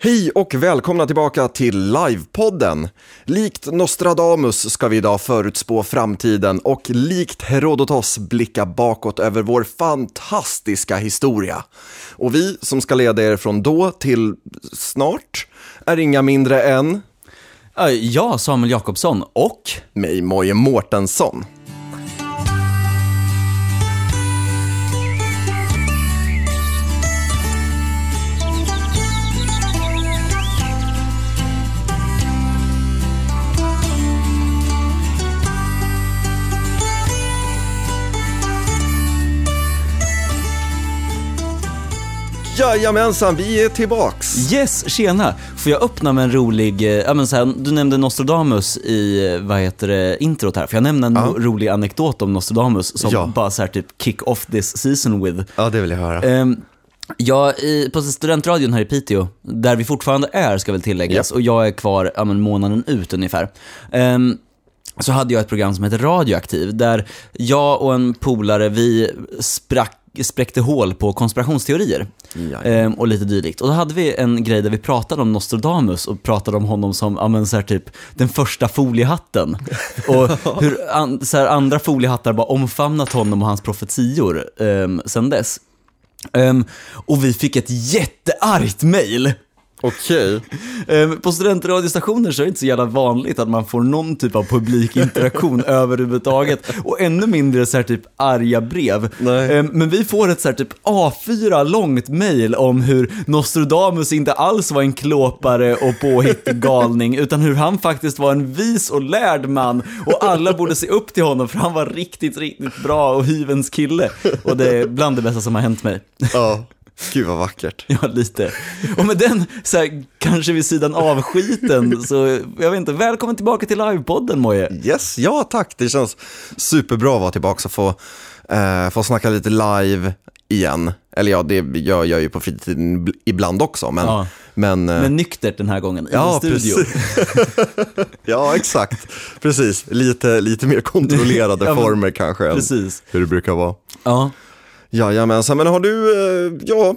Hej och välkomna tillbaka till Livepodden. Likt Nostradamus ska vi idag förutspå framtiden och likt Herodotos blicka bakåt över vår fantastiska historia. Och vi som ska leda er från då till snart är inga mindre än Äh, Ja, Samuel Jakobsson och mig, Moje Mårtensson. Jajamensan, vi är tillbaks. Yes, tjena! Får jag öppna med en rolig, eh, ja men så här, du nämnde Nostradamus i, eh, vad heter det, introt här. Får jag nämna en Ja. ro- rolig anekdot om Nostradamus som Ja. bara så här typ kick off this season with? Ja, det vill jag höra. Um, Ja, i, på studentradion här i Piteå, där vi fortfarande är ska väl tilläggas, och jag är kvar ja, men, månaden ut ungefär. Ehm, så hade jag ett program som heter Radioaktiv, där jag och en polare, vi sprack, spräckte hål på konspirationsteorier. Ehm, och lite dylikt. Och då hade vi en grej där vi pratade om Nostradamus och pratade om honom som, ja men så här typ, den första foliehatten. Och hur an, så här, andra foliehattar bara omfamnat honom och hans profetior um, sen dess. Ehm, och vi fick ett jätteargt mail. Okej. Ehm, på studentradiostationer så är det inte så jävla vanligt att man får någon typ av publikinteraktion överhuvudtaget. Och ännu mindre så här typ arga brev. Nej. Ehm, men vi får ett så här typ A4 långt mail om hur Nostradamus inte alls var en klåpare och påhittig galning, utan hur han faktiskt var en vis och lärd man. Och alla borde se upp till honom för han var riktigt, riktigt bra och hyvens kille. Och det är bland det bästa som har hänt mig. Ja, gud vad vackert. Ja, lite. Och med den, så här, kanske vid sidan av skiten, så jag vet inte, välkommen tillbaka till livepodden Moje. Yes, ja tack. Det känns superbra att vara tillbaka och få, eh, få snacka lite live igen. Eller ja, det gör jag ju på fritiden ibl- ibland också. Men, Ja. men, eh, Men nyktert den här gången, i ja, en studio. ja, exakt. Precis. Lite, lite mer kontrollerade Ja, men- former kanske Precis. hur det brukar vara. Ja. Jajamensan, men har du, eh, ja,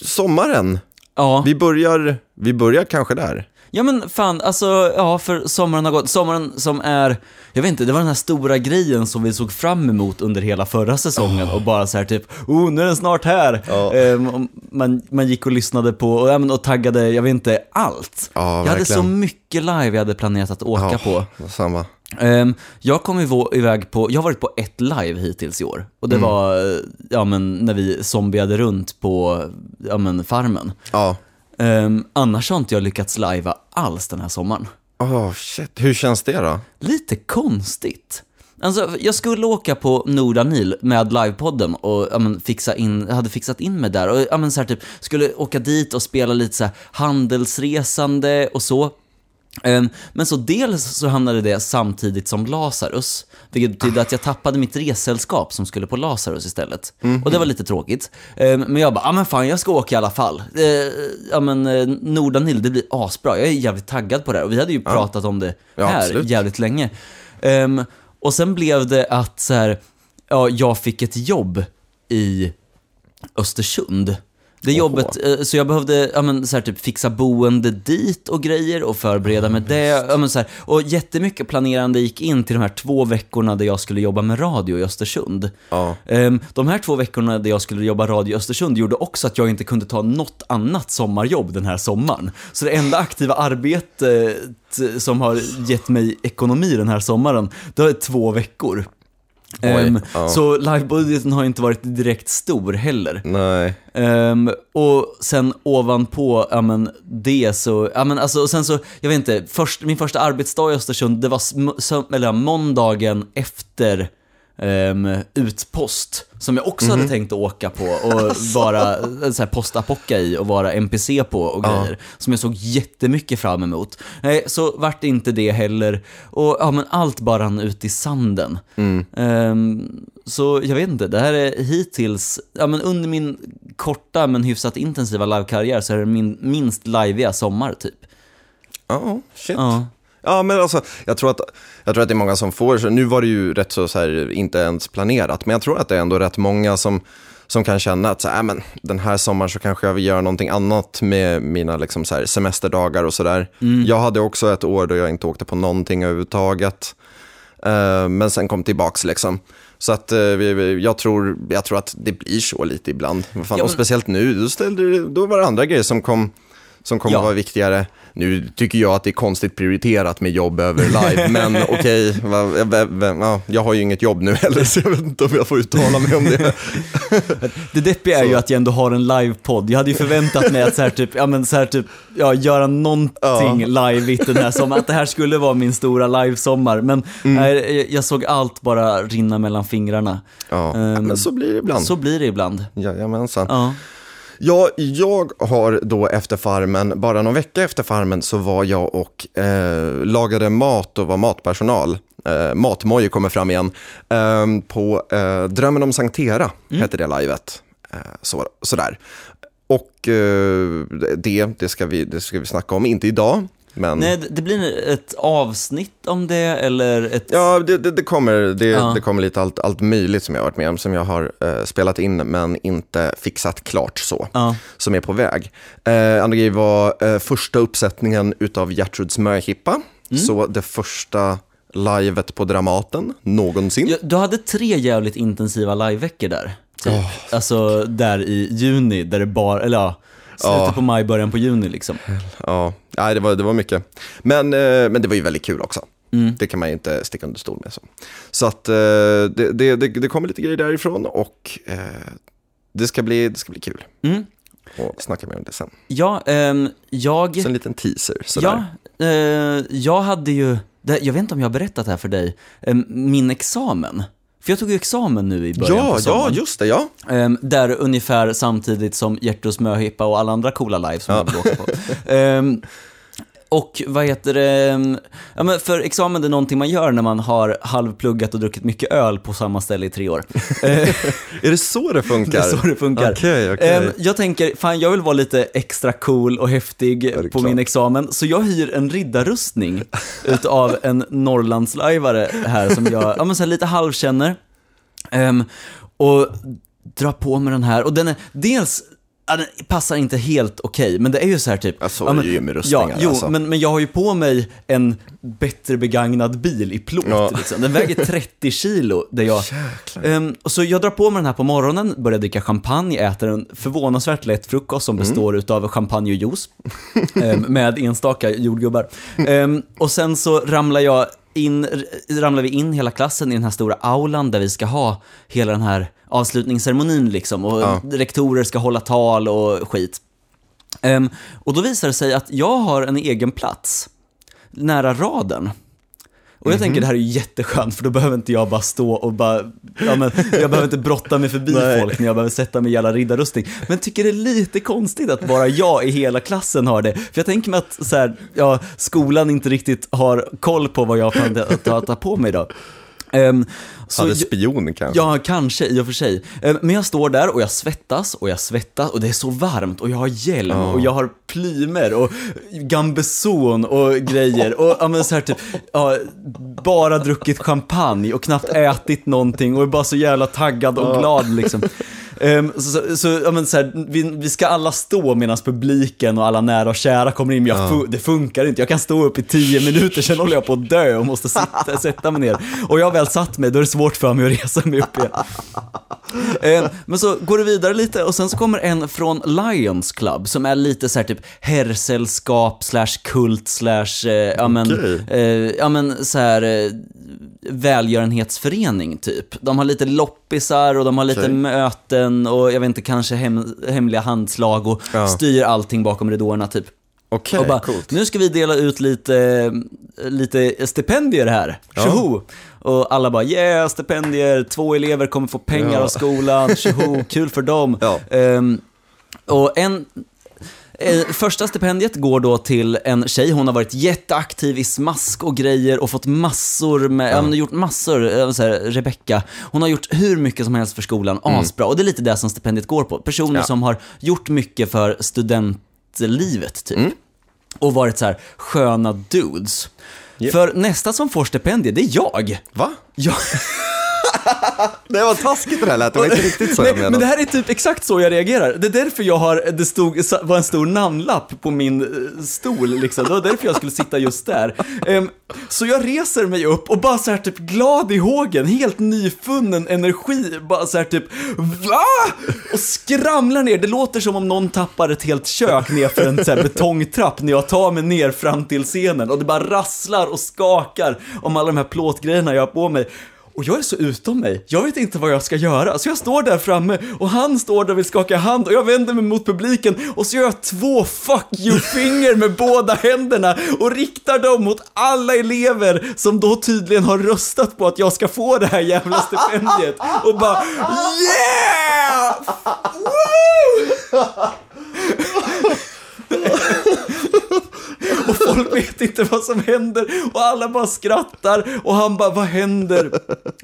sommaren. Ja. Vi börjar, vi börjar kanske där. ja, men fan, alltså, ja, för sommaren har gått. Sommaren som är, jag vet inte, det var den här stora grejen som vi såg fram emot under hela förra säsongen och bara så här typ, oh, nu är den snart här. Ehm, och man, man gick och lyssnade på, och, ja, men, och taggade, jag vet inte, allt. Ja, jag hade verkligen. så mycket live jag hade planerat att åka på. Samma. Ehm, jag kom iväg på, jag har varit på ett live hittills i år. Och det Mm. var, ja men när vi zombiade runt på, ja men farmen. Ja. Ehm, annars har inte jag lyckats livea alls den här sommaren. Oh, shit. Hur känns det då? Lite konstigt. Alltså, jag skulle åka på Nordanil med livepodden och ja, men, fixa in, hade fixat in mig där och ja, men, så här, typ, skulle åka dit och spela lite så här, handelsresande och så. Ehm, Men så dels så hamnade det samtidigt som Lazarus, vilket betydde att jag tappade mitt ressällskap som skulle på Lazarus istället. Och det var lite tråkigt. Ehm, Men jag bara, ja men fan jag ska åka i alla fall. Eh, Ja men eh, Nordanil, det blir asbra. Jag är jävligt taggad på det här och vi hade ju pratat om det Ja, här absolut. jävligt länge. Ehm, och sen blev det att så här, ja, jag fick ett jobb i Östersund. Det jobbet, eh, så jag behövde ja, men, så här, typ, fixa boende dit och grejer och förbereda med det. Ja, men, så här, och jättemycket planerande gick in till de här två veckorna där jag skulle jobba med radio i Östersund. Ja. Ehm, De här två veckorna där jag skulle jobba radio i Östersund gjorde också att jag inte kunde ta något annat sommarjobb den här sommaren. Så det enda aktiva arbetet som har gett mig ekonomi den här sommaren, det är två veckor. Ehm, ja. Så livebudgeten har inte varit direkt stor heller. Nej. Ehm, och sen ovanpå ja, men, det så, ja, men, alltså, och sen så, jag vet inte, först, min första arbetsdag i Östersund, det var eller, måndagen efter ehm, utpost, som jag också hade tänkt att åka på och vara eh, så här, postapocka i och vara NPC på och Ja. grejer, som jag såg jättemycket fram emot. Nej, så vart det inte det heller. Och ja, men allt bara rann ut i sanden. Ehm, så jag vet inte, det här är hittills, ja men under min korta men hyfsat intensiva livekarriär så är det min minst liveiga sommar typ. Ja, shit. Ja. Ja, men alltså, jag tror, att, jag tror att det är många som får, nu var det ju rätt så, så här, inte ens planerat, men jag tror att det är ändå rätt många som, som kan känna att så här, "Äh, men, den här sommaren så kanske jag vill göra någonting annat med mina liksom, så här, semesterdagar och sådär. Jag hade också ett år då jag inte åkte på någonting överhuvudtaget, Eh, men sen kom tillbaks liksom. Så att eh, jag, tror, jag tror att det blir så lite ibland. Fan, Ja, Och men- speciellt nu, då, ställde, då var det andra grejer som kom, som kom Ja. att vara viktigare. Nu tycker jag att det är konstigt prioriterat med jobb över live, men okej, va- ja, jag har ju inget jobb nu heller, så jag vet inte om jag får uttala mig om det. Det deppiga är ju att jag ändå har en livepodd. Jag hade ju förväntat mig att så här, typ, ja, men så här, typ, ja, göra någonting live den här sommaren. Att det här skulle vara min stora livesommar. Men nej, jag- jag såg allt bara rinna mellan fingrarna. Ja, men så blir det ibland. Så blir det ibland. Jajamensan. Ja. Ja, jag har då efter farmen, bara någon vecka efter farmen så var jag och eh, lagade mat och var matpersonal. Eh, Matmoje kommer fram igen. Eh, på eh, Drömmen om Sankt Tera hette det livet. Eh, så, sådär. Och eh, det, det, ska vi, det ska vi snacka om, inte idag. Men Nej, det- blir ett avsnitt om det eller ett... Ja, det, det, det, kommer, det, Ja. det kommer lite allt, allt möjligt som jag har varit med om, som jag har eh, spelat in men inte fixat klart så, Ja. som är på väg. Eh, andra grejer var eh, första uppsättningen utav Gertruds möhippa, Mm. så det första livet på Dramaten någonsin. Ja, Du hade tre jävligt intensiva liveveckor där. Typ. Alltså där i juni, där det bara, eller ja, slutet Ja. på maj, början på juni liksom. Ja, nej, det, var, det var mycket. Men, eh, men det var ju väldigt kul också. Mm. Det kan man ju inte sticka under stol med. Så, så att eh, det, det, det, kommer lite grejer därifrån och eh, det, ska bli, det ska bli kul. Mm. Och snacka mer om det sen. Ja, ehm, jag... Så en liten teaser sådär. Ja, eh, jag hade ju, jag vet inte om jag har berättat det här för dig, Em, min examen. För jag tog ju examen nu i början Ja, på ja, sommaren. just det, ja. Em, där ungefär samtidigt som Gertrus möhippa och alla andra coola live som jag vill åka på. Em, och vad heter det, em, ja, men för examen är någonting man gör när man har halvpluggat och druckit mycket öl på samma ställe i tre år. Är det så det funkar? det är så det funkar. Okej. Em, jag tänker, fan jag vill vara lite extra cool och häftig på klart. min examen, så jag hyr en riddarrustning utav en Norrlandslajvare här som jag, ja men så lite halvkänner. Och drar på mig den här, och den är dels Ja, den passar inte helt okej, men det är ju så här typ... Ja, så ja, men- ju med rustningar, Ja, jo, alltså. men, men jag har ju på mig en bättre begagnad bil i plåt. Ja. Liksom. Den väger 30 kilo. Där jag, Ehm, och så jag drar på mig den här på morgonen, börjar dricka champagne, äter en förvånansvärt lätt frukost som består utav champagne och juice. ehm, med enstaka jordgubbar. Ehm, och sen så ramlar jag in, ramlar vi in hela klassen i den här stora aulan där vi ska ha hela den här avslutningsceremonin liksom. Och Ja. rektorer ska hålla tal och skit. Ehm, och då visar det sig att jag har en egen plats nära raden. Och jag tänker det här är ju jätteskönt för då behöver inte jag bara stå och bara, ja men jag behöver inte brotta mig förbi Nej. folk när jag behöver sätta mig i jävla riddarrustning. Men tycker det är lite konstigt att bara jag i hela klassen har det. För jag tänker mig att så här, ja, skolan inte riktigt har koll på vad jag kan ta på mig då. Ehm, så Hade spion kanske? Ja, kanske i och för sig. Eh, Men jag står där och jag svettas och jag svettas och det är så varmt och jag har hjälm och jag har plymer och gambeson och grejer och ja, men så här typ, ja, bara druckit champagne och knappt ätit någonting och är bara så jävla taggad och glad liksom. Ehm, så, så, så, ja, men så här, vi, vi ska alla stå medan publiken och alla nära och kära kommer in, men jag, fu- det funkar inte. Jag kan stå upp i tio minuter, sen håller jag på att dö och måste sitta, sätta mig ner. Och jag har väl satt mig, då är det svårt för mig att resa mig upp igen. Ehm, men så går det vidare lite och sen så kommer en från Lions Club som är lite så här typ herrsällskap slash kult slash, eh, ja men, Okej. eh, ja men så här eh, välgörenhetsförening typ. De har lite loppisar och de har lite Okej. möten och jag vet inte, kanske hem, hemliga handslag och Ja. styr allting bakom ridåerna typ. Okej, bara, coolt. nu ska vi dela ut lite, lite stipendier här. Ja. Tjoho! Och alla bara, yeah, stipendier, två elever kommer få pengar Ja. av skolan, tjoho, kul för dem. Ja. Ehm, och en, första stipendiet går då till en tjej, hon har varit jätteaktiv i smask och grejer och fått massor med, ja. hon har gjort massor, eh, så här, Rebecca, hon har gjort hur mycket som helst för skolan, asbra. Och det är lite det som stipendiet går på. Personer Mm. Ja. som har gjort mycket för studentlivet typ. och varit så här sköna dudes. Japp. För nästa som får stipendiet, det är jag. Va? jag Det var taskigt det där lät, det var inte riktigt så jag menade. men det här är typ exakt så jag reagerar. Det är därför jag har, det stod, var en stor namnlapp på min eh, stol liksom. Det var därför jag skulle sitta just där. Ehm, så jag reser mig upp och bara så här typ glad i hågen, helt nyfunnen energi, bara så här typ VA? Och skramlar ner. Det låter som om någon tappar ett helt kök ner för en så här betongtrapp när jag tar mig ner fram till scenen och det bara rasslar och skakar om alla de här plåtgrejerna jag har på mig. Och jag är så utom mig, jag vet inte vad jag ska göra. Så jag står där framme och han står där och vill skaka hand och jag vänder mig mot publiken och så gör jag två fuck you-finger med båda händerna och riktar dem mot alla elever som då tydligen har röstat på att jag ska få det här jävla stipendiet och bara yeah! Woo! Och folk vet inte vad som händer och alla bara skrattar och han bara, vad händer?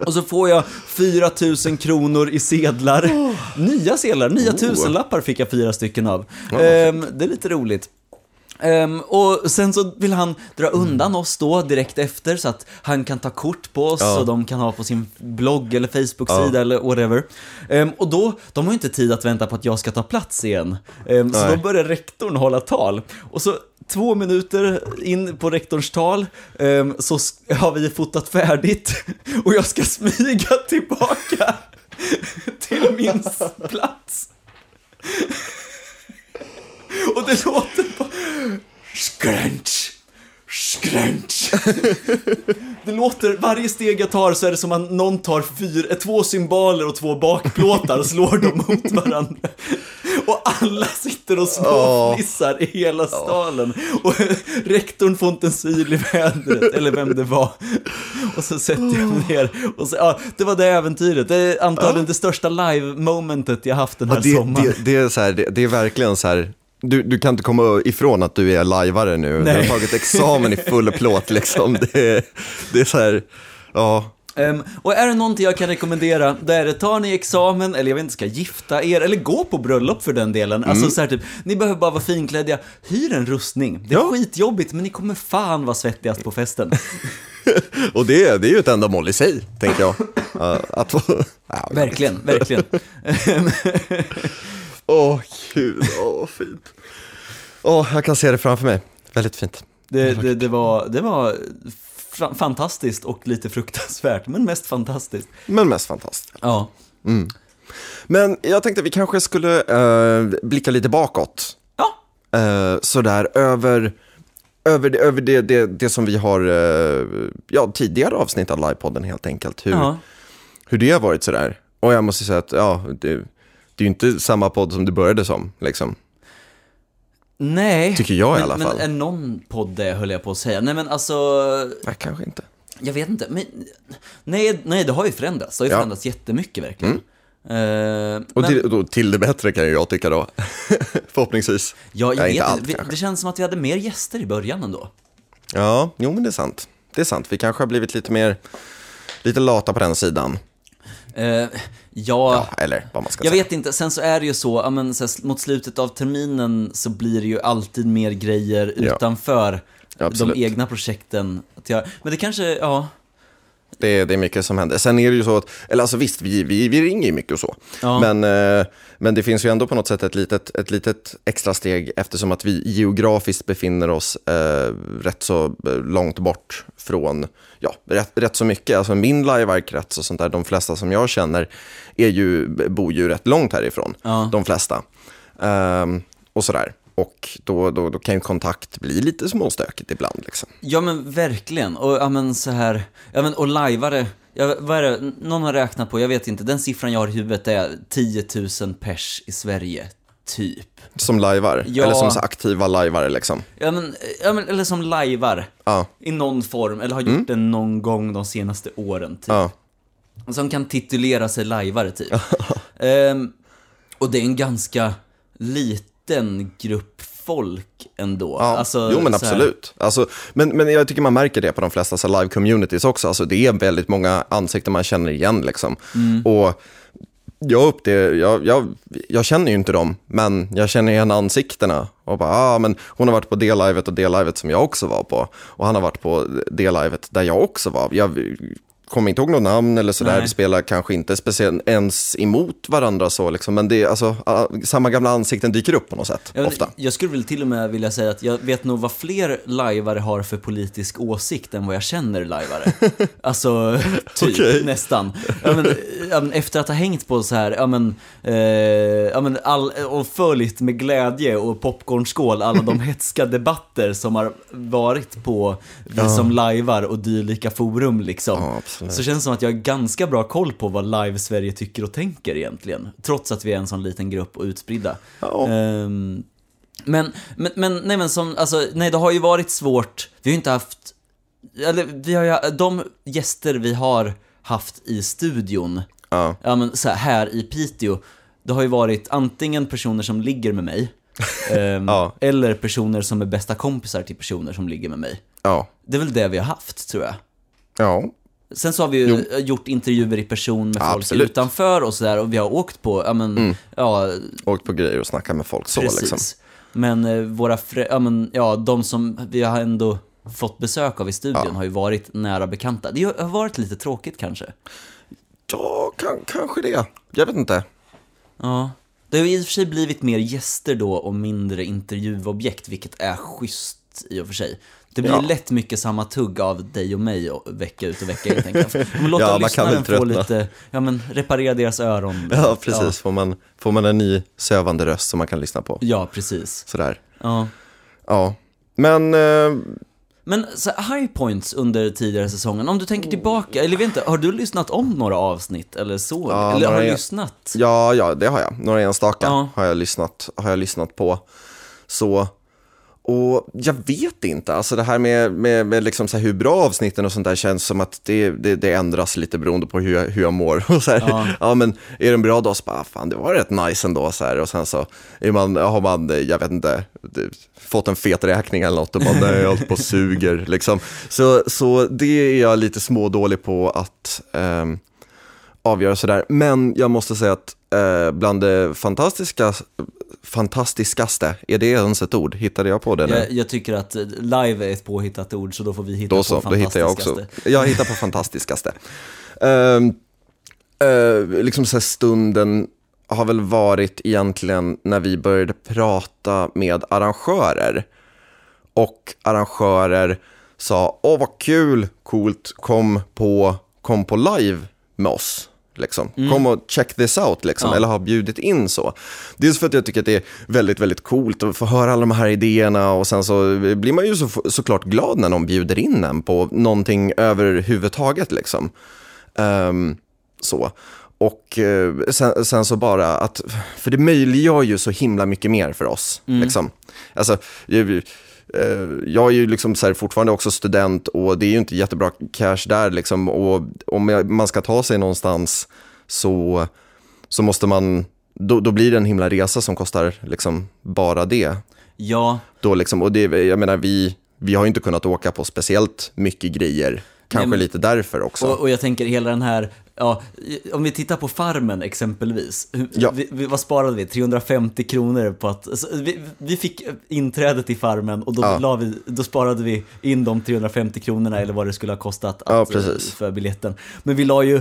Och så får jag 4 000 kronor i sedlar. Nya sedlar, nya tusenlappar fick jag fyra stycken av. Ehm, det är lite roligt. Ehm, och sen så vill han dra undan oss då direkt efter så att han kan ta kort på oss Ja. och de kan ha på sin blogg eller Facebook-sida eller whatever. Ehm, och då, de har ju inte tid att vänta på att jag ska ta plats igen. Ehm, så då börjar rektorn hålla tal. Och så två minuter in på rektorns tal så har vi fotat färdigt och jag ska smyga tillbaka till min plats. Och det låter bara... Scrunch, scrunch. Det låter, varje steg jag tar så är det som att någon tar fyr, eh, två symboler och två bakplåtar och slår dem mot varandra. Och alla sitter och småfnissar i hela salen. Och rektorn får inte en syl i vädret, eller vem det var. Och så sätter jag mig ner och så, ja, det var det äventyret. Det är antagligen det största live-momentet jag haft den här Ja, det, sommaren. det, det, är så här, det, det är verkligen så här, du, du kan inte komma ifrån att du är lajvare nu. Du Nej. har tagit examen i full plåt liksom. Det, är- det är så här, ja. Ehm, och är det någonting jag kan rekommendera, då är det tar ni examen, eller jag vet inte, ska gifta er, eller gå på bröllop för den delen. Alltså så här, typ, ni behöver bara vara finkläddiga, hyr en rustning. Det är Ja. skitjobbigt, men ni kommer fan vara svettigast på festen. Och det, är- det är ju ett ändamål i sig, tänker jag. Ja, att verkligen, verkligen. Åh, gud, åh, fint. Åh, jag kan se det framför mig. Väldigt fint. det, det, det var, det var fantastiskt och lite fruktansvärt, men mest fantastiskt. Men mest fantastiskt. Ja. Men jag tänkte att vi kanske skulle eh, blicka lite bakåt. Ja, Eh, sådär över, över, det, över det, det, det som vi har, eh, ja, tidigare avsnitt av livepodden helt enkelt. Hur, ja. hur det har varit sådär. Och jag måste säga att, ja, det, det är ju inte samma podd som det började som, liksom. Nej. Tycker jag i men, alla fall. Men är någon podd det, höll jag på att säga. Nej men alltså, Nej, kanske inte. Jag vet inte, men nej, nej det har ju förändrats. Det har ju Ja. förändrats jättemycket verkligen. Eh, Och men, till, då, till det bättre kan jag tycka då. Förhoppningsvis. ja, jag Nej, vet allt vi, det känns som att vi hade mer gäster i början ändå. Ja, jo men det är sant. Det är sant. Vi kanske har blivit lite mer, lite lata på den sidan. Eh, ja, Ja, eller vad man ska jag säga. vet inte. Sen så är det ju så, men, så här, mot slutet av terminen så blir det ju alltid mer grejer Ja. utanför de Absolut. egna projekten. Att jag, men det kanske, ja, Det, är- det är mycket som händer. Sen är det ju så att, eller alltså visst, vi, vi, vi ringer ju mycket och så. Ja. Men, eh, men det finns ju ändå på något sätt ett litet, ett litet extra steg eftersom att vi geografiskt befinner oss eh, rätt så eh, långt bort från, ja, rätt, rätt så mycket. Alltså min livearkrets och sånt där, de flesta som jag känner är ju, bor ju rätt långt härifrån. Ja. De flesta. Ehm, och sådär. Och då, då, då kan ju kontakt bli lite småstökigt ibland. Liksom. Ja men verkligen, och ja men så här, ja men och lajvare, ja, vad är det, någon har räknat på, jag vet inte, den siffran jag har i huvudet är 10 000 pers i Sverige, typ. Som lajvar, Ja. eller som så aktiva lajvare liksom. Ja men, ja men eller som lajvar, Ja, i någon form, eller har gjort det någon gång de senaste åren, typ. ja. Som kan titulera sig lajvare, typ. Ehm, och det är en ganska liten grupp folk ändå. Ja, Alltså, jo men absolut. Alltså, men, men jag tycker man märker det på de flesta så live communities också. Alltså, det är väldigt många ansikten man känner igen. Liksom. Mm. Och jag, upp det, jag, jag, jag känner ju inte dem, men jag känner igen ansiktena. Och bara, ah, men hon har varit på det livet och det livet som jag också var på. Och han har varit på det livet där jag också var. Jag kommer inte ihåg något namn eller sådär. Vi spelar kanske inte speciellt ens emot varandra så liksom. Men det är alltså, samma gamla ansikten dyker upp på något sätt, Jag, ofta. jag skulle väl till och med vilja säga att jag vet nog vad fler lajvare har för politisk åsikt än vad jag känner lajvare. Alltså, typ, Okej. nästan. Ja, men, ja, men, efter att ha hängt på så här, ja men, eh, ja, men all, och följt med glädje och popcornskål alla de hetska debatter som har varit på vi som lajvar och dylika forum liksom. Absolut. Så känns det som att jag har ganska bra koll på vad Live-Sverige tycker och tänker egentligen. Trots att vi är en sån liten grupp och utspridda. Ja. Ehm, men, men, men, nej men som, alltså, nej det har ju varit svårt. Vi har ju inte haft, eller vi har ju, de gäster vi har haft i studion, Ja. ja men så här, här i Piteå, det har ju varit antingen personer som ligger med mig, ehm, Ja. eller personer som är bästa kompisar till personer som ligger med mig. Ja. Det är väl det vi har haft, tror jag. Ja. Sen så har vi ju gjort intervjuer i person med Ja, folk absolut. Mm. utanför och sådär och vi har åkt på, ja men, ja, Åkt på grejer och snackat med folk så precis. liksom. Men eh, våra, ja men, ja, de som vi har ändå fått besök av i studion har ju varit nära bekanta. Det har varit lite tråkigt kanske. Ja, kan, kanske det. Jag vet inte. Ja. Det har ju i och för sig blivit mer gäster då och mindre intervjuobjekt, vilket är schysst i och för sig. Det blir Ja. lätt mycket samma tugg av dig och mig och vecka ut och vecka in, tänker jag. Men låta Ja, lyssnaren få lite, ja men reparera deras öron. Ja, precis. Får, man, får man en ny sövande röst som man kan lyssna på. Ja, precis. Sådär. Ja. Ja. Men, eh, Men så high points under tidigare säsongen, om du tänker tillbaka, eller vet inte, har du lyssnat om några avsnitt eller så? Ja, eller har du är- lyssnat? ja, ja, det har jag. Några enstaka Ja. har, jag lyssnat, har jag lyssnat på. Så, och jag vet inte, alltså det här med, med, med liksom så hur bra avsnitten och sånt där känns som att det, det, det ändras lite beroende på hur jag, hur jag mår. Och så här, Ja. ja. men är det en bra dag så bara, fan det var rätt nice ändå så här. Och sen så är man, har man, jag vet inte, fått en fet räkning eller något och nej, jag håller på suger liksom. Så, så det är jag lite smådålig på att ehm, avgöra sådär. Men jag måste säga att eh, bland det fantastiska, fantastiskaste, är det ens ett ord? Hittade jag på det nu? Jag, jag tycker att live är ett påhittat ord, så då får vi hitta Då på så, då hittar jag också. fantastiskaste. Jag hittar på fantastiskaste. Ehm, eh, liksom så stunden har väl varit egentligen när vi började prata med arrangörer. Och arrangörer sa, åh vad kul, coolt, kom på, kom på live med oss. Liksom. Kom och check this out, liksom. Ja. eller har bjudit in så. Dels för att jag tycker att det är väldigt, väldigt coolt att få höra alla de här idéerna och sen så blir man ju så, såklart glad när någon bjuder in en på någonting överhuvudtaget. Liksom. Ehm, så. Och eh, sen, sen så bara att, för det möjliggör ju så himla mycket mer för oss. Liksom. Alltså, eh, jag är ju liksom så här fortfarande också student och det är ju inte jättebra cash där liksom. Och om jag- man ska ta sig någonstans så, så måste man, då, då blir det en himla resa som kostar liksom bara det. Ja, Då liksom, och det, jag menar, vi, vi har ju inte kunnat åka på speciellt mycket grejer. Kanske men- lite därför också. och, och jag tänker hela den här, ja, om vi tittar på Farmen exempelvis. Ja. Vi, vi, vad sparade vi? 350 kronor på att, alltså, vi, vi fick inträdet i Farmen och då, Ja. vi, då sparade vi in de 350 kronorna eller vad det skulle ha kostat Ja, att, precis. eh, för biljetten. Men vi la ju,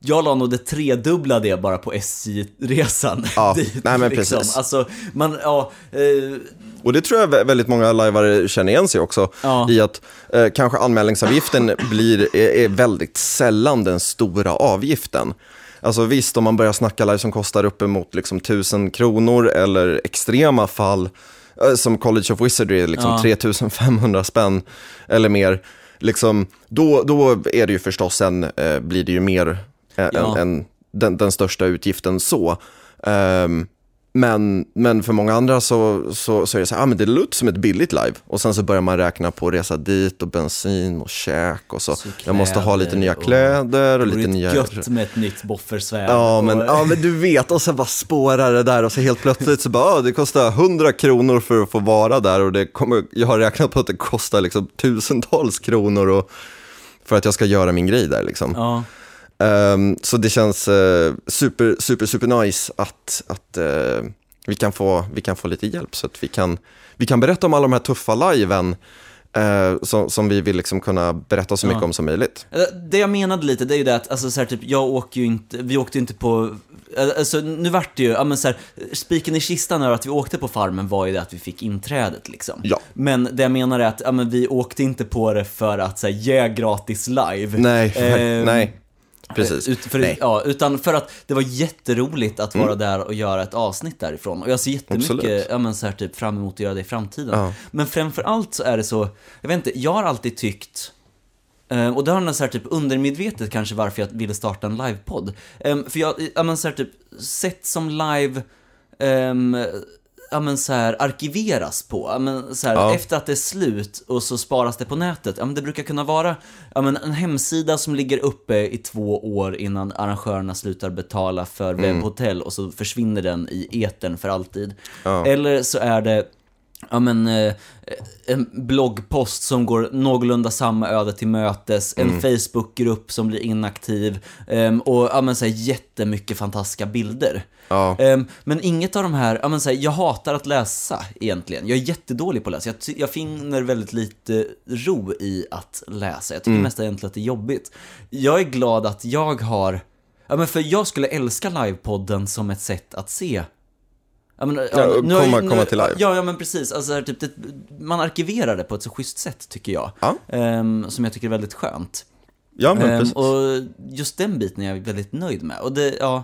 jag la nog det tredubbla det bara på SJ-resan Ja, dit. nej, men liksom. precis. Alltså, man, ja, eh, Och det tror jag vä- väldigt många lajvare känner igen sig också Ja. i att eh, kanske anmälningsavgiften blir, är, är väldigt sällan den stora avgiften. Alltså visst, om man börjar snacka live som kostar uppemot liksom 1000 kronor eller extrema fall eh, som College of Wizardry, liksom Ja. 3500 spänn eller mer, liksom, då, då är det ju förstås en, eh, blir det ju mer eh, Ja. än, än den, den största utgiften så. Ehm, men, men för många andra så, så, så är det så här, ah, men det låter som ett billigt live. Och sen så börjar man räkna på resa dit och bensin och käk och så. Så jag måste ha lite nya och- kläder och det lite nya... gött med ett nytt boffersvärd. Ja men, och- ja men du vet, och sen bara spårar det där och så helt plötsligt så bara, ah, det kostar 100 kronor för att få vara där och det kommer, jag har räknat på att det kostar liksom tusentals kronor och, för att jag ska göra min grej där liksom. ja. Ehm, så det känns eh, super, super, super nice att, att eh, vi, kan få, vi kan få lite hjälp så att vi kan, vi kan berätta om alla de här tuffa liven eh, som, som vi vill liksom kunna berätta så mycket Ja. om som möjligt. Eh, Det jag menade lite, det är ju det att, alltså så här, typ, jag åker ju inte, vi åkte ju inte på, eh, alltså nu vart det ju, ja men så här, spiken i kistan över att vi åkte på farmen var ju det att vi fick inträdet liksom. Ja. Men det jag menar är att, ja men vi åkte inte på det för att säga ge gratis live. Nej, Ehm, nej, precis. Ut, för, nej. Ja, utan för att det var jätteroligt att vara där och göra ett avsnitt därifrån. Och jag ser jättemycket Absolut. ja, men så här, typ, fram emot att göra det i framtiden. Ja. Men framförallt så är det så, jag vet inte, jag har alltid tyckt eh, och det har nog så här typ undermedvetet kanske varför jag ville starta en livepodd. Eh, För jag, ja men så här typ, sett som live, ehm, ja men så här arkiveras på, ja men så här, Ja. efter att det är slut och så sparas det på nätet. Ja men det brukar kunna vara, ja men en hemsida som ligger uppe i två år innan arrangörerna slutar betala för webbhotell och så försvinner den i etern för alltid. Eller så är det ja men, eh, en bloggpost som går någorlunda samma öde till mötes, en Facebookgrupp som blir inaktiv ehm, och ja men så här, jättemycket fantastiska bilder. Ja. Ehm, men inget av de här, ja men så här, jag hatar att läsa egentligen. Jag är jättedålig på att läsa. Jag, jag finner väldigt lite ro i att läsa. Jag tycker mest egentligen att det är jobbigt. Jag är glad att jag har, ja men för jag skulle älska livepodden som ett sätt att se men, Ja, nu komma- ju- komma till live. Ja, ja men precis. Alltså, här, typ, det, man arkiverar det på ett så schysst sätt, tycker jag. Ja. Ehm, som jag tycker är väldigt skönt. Ja, men Ehm, precis. och just den biten är jag väldigt nöjd med. Och det, ja,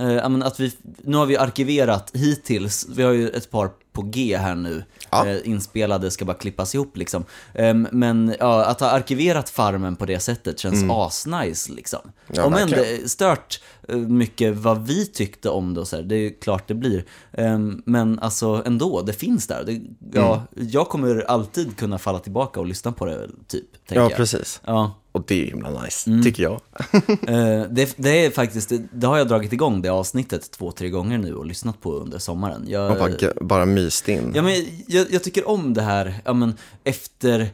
eh, att vi, nu har vi arkiverat hittills, vi har ju ett par på G här nu, Ja. eh, inspelade, ska bara klippas ihop liksom. Ehm, men ja, att ha arkiverat Farmen på det sättet känns asnice liksom. Mm. Ja, Om än det stört eh, mycket vad vi tyckte om det och så här, det är klart det blir. Ehm, men alltså ändå, det finns där. Det, ja, Mm. Jag kommer alltid kunna falla tillbaka och lyssna på det, typ. Ja, jag. precis. Ja. Och det är himla nice, Mm. tycker jag. Eh, det, det är faktiskt, det, har jag dragit igång det avsnittet två, tre gånger nu och lyssnat på under sommaren. Jag, bara, bara myst in. ja, men jag, jag tycker om det här, ja men efter,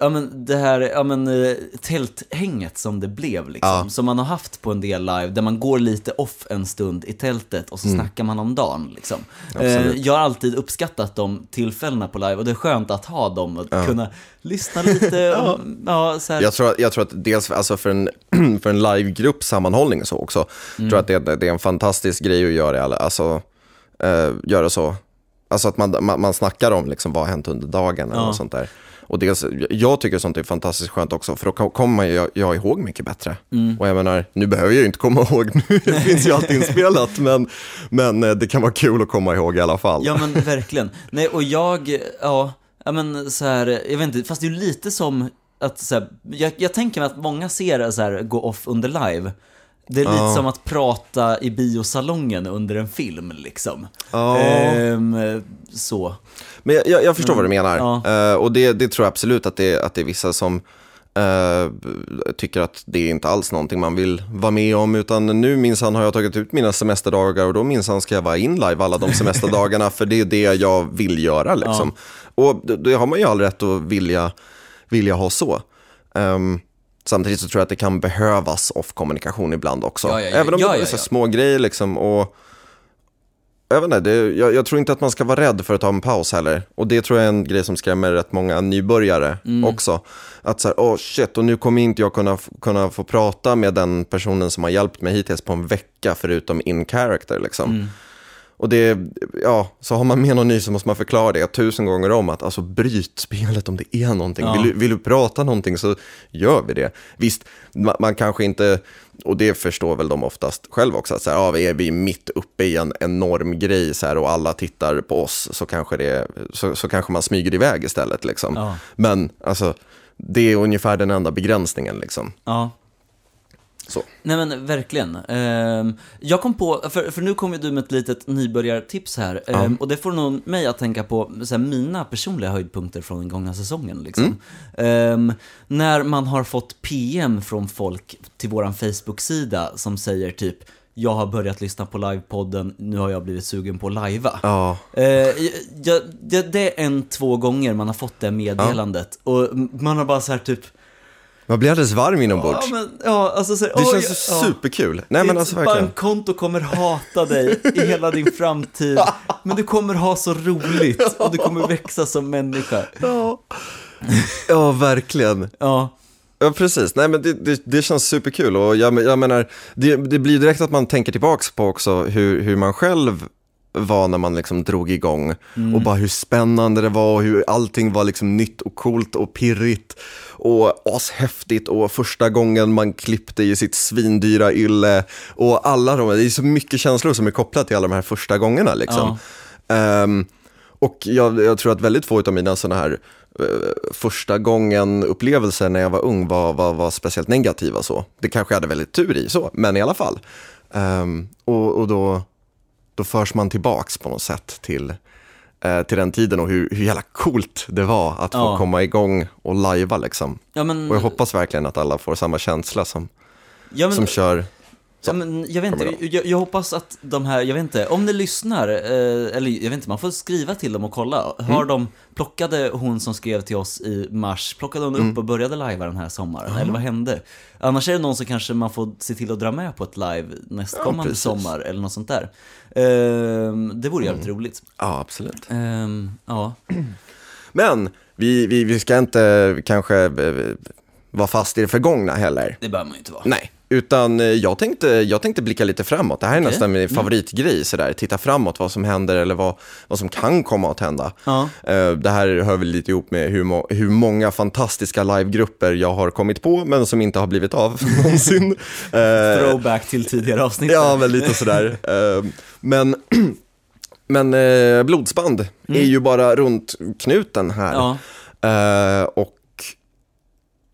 ja men det här, ja men eh, tälthänget som det blev liksom. Ja. Som man har haft på en del live, där man går lite off en stund i tältet och så snackar man om dagen liksom. Eh, Mm. Jag har alltid uppskattat de tillfällena på live och det är skönt att ha dem och kunna lyssna lite, och, ja, så här. Jag tror, jag tror att dels alltså för en, för en livegrupp sammanhållning och så också, tror jag att det, det är en fantastisk grej att göra, alltså, eh, göra så. Alltså att man, man, man snackar om liksom vad har hänt under dagen eller Ja. sånt där. Och dels, jag tycker sånt är fantastiskt skönt också, för då ko- kommer ju jag ihåg mycket bättre. Och jag menar, nu behöver jag ju inte komma ihåg nu, det finns ju allt inspelat, men, men eh, det kan vara kul att komma ihåg i alla fall. Ja men verkligen. Nej och jag, ja, ja men så här, jag vet inte, fast det är ju lite som att så här, jag, jag tänker mig att många ser så här gå off under live. Det är lite Ja. som att prata i biosalongen under en film liksom. Ja. Ehm, så. Men jag, jag, jag förstår vad du menar. Mm. Ja. Eh, och det, det tror jag absolut att det, att det är vissa som eh, tycker att det är inte alls någonting man vill vara med om. Utan nu minsann har jag tagit ut mina semesterdagar och då minsann ska jag vara in live alla de semesterdagarna. för det är det jag vill göra liksom. Och det, det har man ju all rätt att vilja, vilja ha så. Ehm, Samtidigt så tror jag att det kan behövas off-kommunikation ibland också. Ja, ja, ja. Även om det är så små grejer liksom. Och, jag, vet inte, det, jag, jag tror inte att man ska vara rädd för att ta en paus heller. Och det tror jag är en grej som skrämmer rätt många nybörjare Mm. också. Att så här, åh shit, och nu kommer inte jag kunna, kunna få prata med den personen som har hjälpt mig hittills på en vecka, förutom in character liksom. Mm. Och det, ja, så har man med någon ny så måste man förklara det tusen gånger om att alltså bryt spelet om det är någonting. Ja. Vill, du, vill du prata någonting så gör vi det. Visst, man, man kanske inte, och det förstår väl de oftast själv också, att så här, ja, är vi mitt uppe i en enorm grej så här, och alla tittar på oss så kanske, det, så, så kanske man smyger iväg istället. Liksom. Ja. Men alltså, det är ungefär den enda begränsningen. Liksom. Ja. Så. Nej men verkligen. Ehm, jag kom på, för, för nu kommer du med ett litet nybörjartips här. Ehm, och det får nog mig att tänka på så här, mina personliga höjdpunkter från den gångna säsongen. Liksom. Ehm, när man har fått PM från folk till våran Facebook-sida som säger typ jag har börjat lyssna på livepodden, nu har jag blivit sugen på att lajva. Ja, Eh, jag, det, det är en, två gånger man har fått det meddelandet och man har bara så här typ Man blir alldeles varm inombords. Ja, men, ja, alltså, så, det oj, känns ja. superkul. Nej men alltså verkligen. bankkonto kommer hata dig i hela din framtid, men du kommer ha så roligt och du kommer växa som människa. Ja. ja, verkligen. Ja, Ja, precis. Nej, men det, det, det känns superkul och jag, jag menar, det, det blir direkt att man tänker tillbaks på också hur, hur man själv var när man liksom drog igång och bara hur spännande det var och hur allting var liksom nytt och coolt och pirrigt och ashäftigt och första gången man klippte i sitt svindyra ylle och alla de, det är så mycket känslor som är kopplat till alla de här första gångerna liksom. Ehm, och jag, jag tror att väldigt få av mina sådana här eh, första gången upplevelser när jag var ung var, var, var speciellt negativa så. Det kanske jag hade väldigt tur i så, men i alla fall. Ehm, och och då, då förs man tillbaks på något sätt till, eh, till den tiden och hur, hur jävla coolt det var att få Ja. komma igång och lajva liksom. ja men, Och jag hoppas verkligen att alla får samma känsla som, ja, men, som kör. Ja, men jag vet inte, jag, jag hoppas att de här, jag vet inte, om ni lyssnar, eh, eller jag vet inte, man får skriva till dem och kolla. Mm. Har de, plockade hon som skrev till oss i mars, plockade hon Mm. upp och började lajva den här sommaren? Eller vad hände? Annars är det någon som kanske man får se till att dra med på ett live nästkommande precis. sommar eller något sånt där. Ehm, det vore jävligt Mm. roligt. Ja, absolut. Ehm, ja. Men vi, vi, vi ska inte kanske eh, vara fast i det förgångna heller. Det behöver man ju inte vara. Nej, utan eh, jag tänkte, jag tänkte blicka lite framåt. Det här är Okej. nästan min favoritgrej, sådär. titta framåt, vad som händer eller vad, vad som kan komma att hända. Ja. Eh, Det här hör väl lite ihop med hur, må, hur många fantastiska livegrupper jag har kommit på, men som inte har blivit av någonsin. Eh, Throwback till tidigare avsnitt. Ja, men lite sådär. Men, men blodsband är ju bara runt knuten här. Ja. Och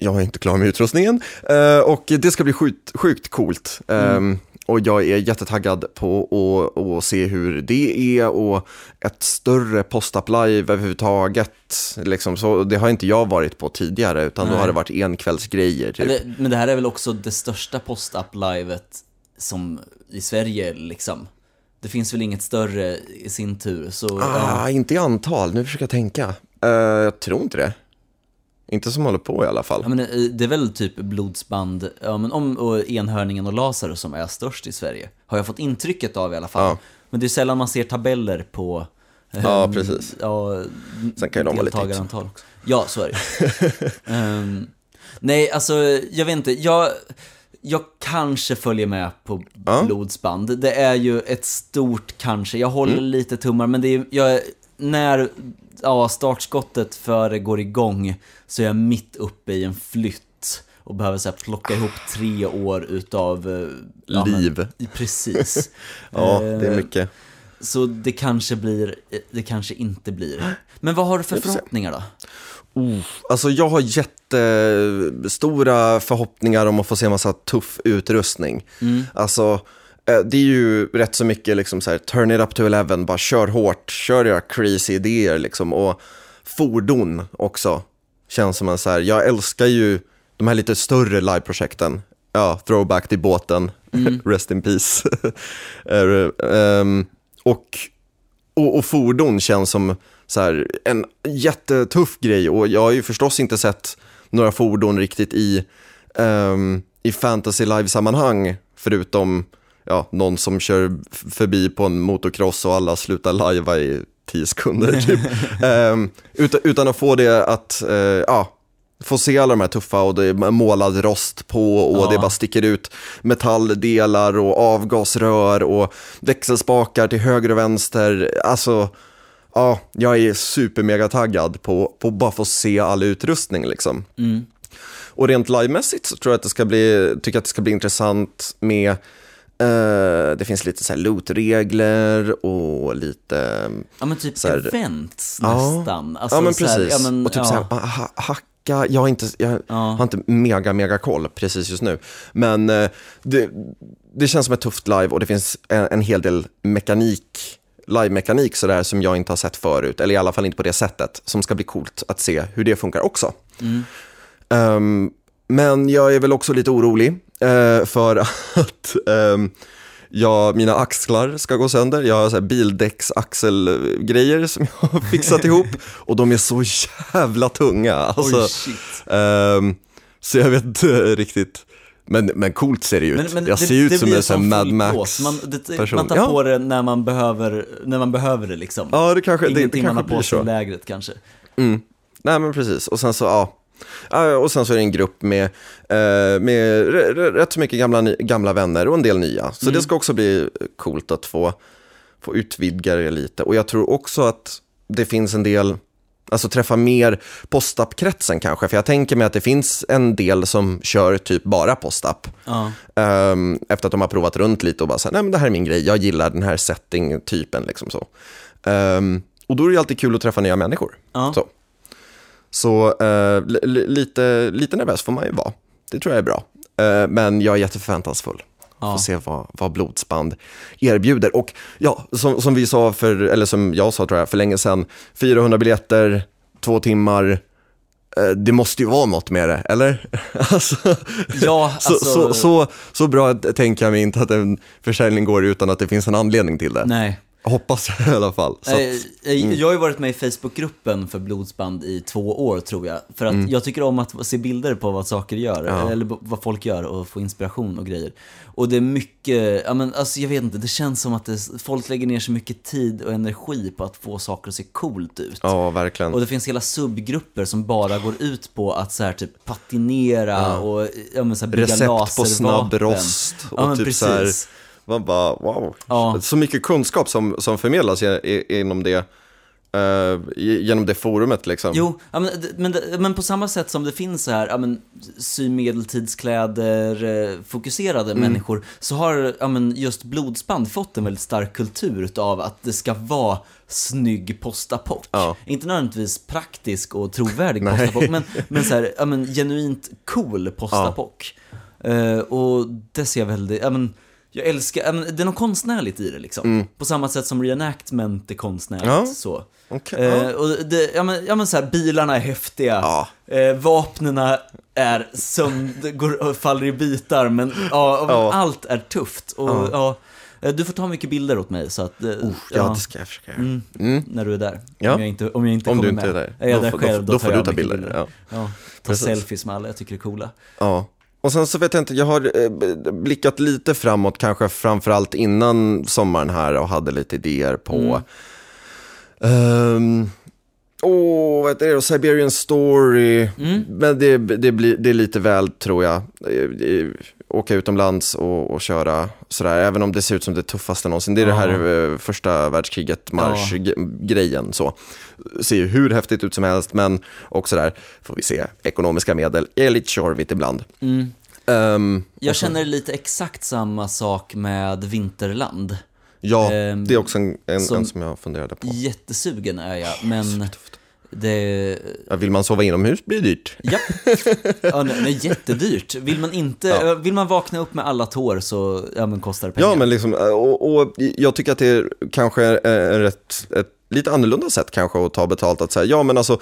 jag är inte klar med utrustningen. Eh, och det ska bli sjukt, sjukt coolt. Eh, Och jag är jättetaggad på att, att se hur det är och ett större post-up live överhuvudtaget. Liksom, så det har inte jag varit på tidigare, utan då Nej. har det varit enkvällsgrejer. Typ. Eller, men det här är väl också det största post-up-livet som i Sverige liksom. Det finns väl inget större i sin tur, så ja. Ah, inte i antal, nu försöker jag tänka. Eh, jag tror inte det. Inte som håller på i alla fall. Ja, men det är väl typ blodsband, ja, men om, och enhörningen och Lazarus som är störst i Sverige. Har jag fått intrycket av i alla fall. Ja. Men det är sällan man ser tabeller på Ja, ehm, precis. Ja, Sen kan ju de vara lite deltagarantal också. Ja, så är det Ehm, Nej, alltså jag vet inte. Jag, jag kanske följer med på Ja. blodsband. Det är ju ett stort kanske. Jag håller Mm. lite tummar, men det är, jag, när ja, startskottet för det går igång så är jag mitt uppe i en flytt och behöver så här, plocka ihop tre år utav eh, ja, men- Liv. Precis. Ja, det är Eh, mycket. Så det kanske blir, det kanske inte blir. Men vad har du för förhoppningar då? Oh, alltså jag har jättestora förhoppningar om att få se massa tuff utrustning. Alltså, eh, det är ju rätt så mycket liksom så här, turn it up to 11, bara kör hårt, kör era crazy idéer liksom. Och fordon också, känns som en så här, jag älskar ju de här lite större liveprojekten. Ja, throwback till båten, rest in peace. Eh, ehm, och och, och fordon känns som så här, en jättetuff grej och jag har ju förstås inte sett några fordon riktigt i, ehm, i fantasy live-sammanhang förutom ja, någon som kör förbi på en motocross och alla slutar lajva i tio sekunder typ. Ehm, utan, utan att få det att, eh, ja, få se alla de här tuffa och det är målad rost på och Ja. det bara sticker ut metalldelar och avgasrör och växelspakar till höger och vänster. Alltså, ja, jag är supermega taggad på, på bara få se all utrustning liksom. Mm. Och rent livemässigt så tror jag att det ska bli, tycker jag att det ska bli intressant med eh, det finns lite så här lootregler och lite Ja men typ Så här- events Ja. nästan. Alltså, ja men så här, precis. ja, men, och typ ja. så här, ha, hacka, jag har inte, jag Ja. har inte mega, mega koll precis just nu. Men eh, det, det känns som ett tufft live och det finns en, en hel del mekanik, live-mekanik sådär som jag inte har sett förut, eller i alla fall inte på det sättet, som ska bli coolt att se hur det funkar också. Mm. Ehm, men jag är väl också lite orolig eh, för att ehm, ja, mina axlar ska gå sönder. Jag har så här bildäcksaxelgrejer som jag har fixat ihop och de är så jävla tunga. Alltså, Oj, ehm, Så jag vet inte riktigt. Men, men coolt ser det ut. jag det, ser ut det som en sån Mad folklåt. Max Man, man tar Ja. på det när man behöver, när man behöver det liksom. Ja, det kanske, det, det Ingenting man kanske har på sig i lägret kanske. Nej men precis, och sen så, ja. Ja, och sen så är det en grupp med, eh, med rätt så mycket gamla, gamla vänner och en del nya. Så det ska också bli coolt att få, få utvidga det lite. Och jag tror också att det finns en del, alltså träffa mer postapp-kretsen kanske. För jag tänker mig att det finns en del som kör typ bara postapp. Ja. Ehm, efter att de har provat runt lite och bara så här, nej men det här är min grej, jag gillar den här setting-typen liksom så. Ehm, och då är det alltid kul att träffa nya människor. Ja. Så, så eh, li- li- lite, lite nervös får man ju vara, det tror jag är bra. Eh, men jag är jätteförväntansfull. Ja. Får se vad, vad blodsband erbjuder. Och ja, som, som vi sa för, eller som jag sa tror jag, för länge sedan, 400 biljetter, två timmar, eh, det måste ju vara något med det, eller? alltså, Ja, så, alltså, så, så, så bra tänker jag mig inte att en försäljning går utan att det finns en anledning till det. nej. Hoppas jag i alla fall. Så att, Eh, eh, Jag har ju varit med i Facebookgruppen för blodsband i två år tror jag. För att jag tycker om att se bilder på vad saker gör, Mm. Ja. eller b- vad folk gör och få inspiration och grejer. Och det är mycket, ja men alltså jag vet inte, det känns som att det, folk lägger ner så mycket tid och energi på att få saker att se coolt ut. ja, verkligen. Och det finns hela subgrupper som bara går ut på att så här, typ patinera och ja, men, så här, bygga Recept på snabb rost och Ja, typ precis. så här, man bara wow. Ja. Så mycket kunskap som, som förmedlas inom det, i- genom det forumet liksom. Jo, ja, men, men, men på samma sätt som det finns så här, ja, men, sy medeltidskläder, eh, fokuserade Mm. människor, så har ja, men, just blodsband fått en väldigt stark kultur av att det ska vara snygg postapock. Ja. Inte nödvändigtvis praktisk och trovärdig postapock, men, men så här, ja, men, genuint cool postapock. Eh, och det ser jag väldigt, ja, men, jag älskar, ja, men, det är något konstnärligt i det liksom. På samma sätt som reenactment är konstnärligt. Mm. Ja. Så. Okej, Eh, ja. och det, ja men, ja men så här, bilarna är häftiga, Ja. eh, vapnena är sönder, går faller i bitar, men ja, Ja. allt är tufft. Och, Ja. ja. eh, du får ta mycket bilder åt mig, så att, eh, ja, det ska jag försöka göra. mm, Mm. när du är där. Ja. Om jag inte, om jag inte Om kommer du inte med. är där, Är jag då där får- själv, då, då, får tar du ta mycket bilder. Ja. Ja, ta Precis. selfies med alla jag tycker är coola. Ja. Och sen så vet jag inte, jag har eh, blickat lite framåt, kanske framförallt innan sommaren här och hade lite idéer på Ehm, Åh, vad heter det då? Siberian Story. Men det, det, blir, det är lite väl, tror jag. Åka utomlands och, och köra sådär, även om det ser ut som det tuffaste någonsin. Det är det här eh, första världskriget, marsch-grejen. Så. Ser ju hur häftigt ut som helst, men också där får vi se ekonomiska medel. är lite tjorvigt ibland. Ehm, Jag känner lite exakt samma sak med Vinterland. ja, Ehm, det är också en, en, som- en som jag funderade på. Jättesugen är jag, men det, Ja, vill man sova inomhus blir det dyrt. Ja, ja nej, nej, jättedyrt. Vill man inte, Ja. vill man vakna upp med alla tår så, ja men kostar det pengar. Ja, men liksom, och, och jag tycker att det är kanske är rätt, ett lite annorlunda sätt kanske att ta betalt. Att säga, ja men alltså,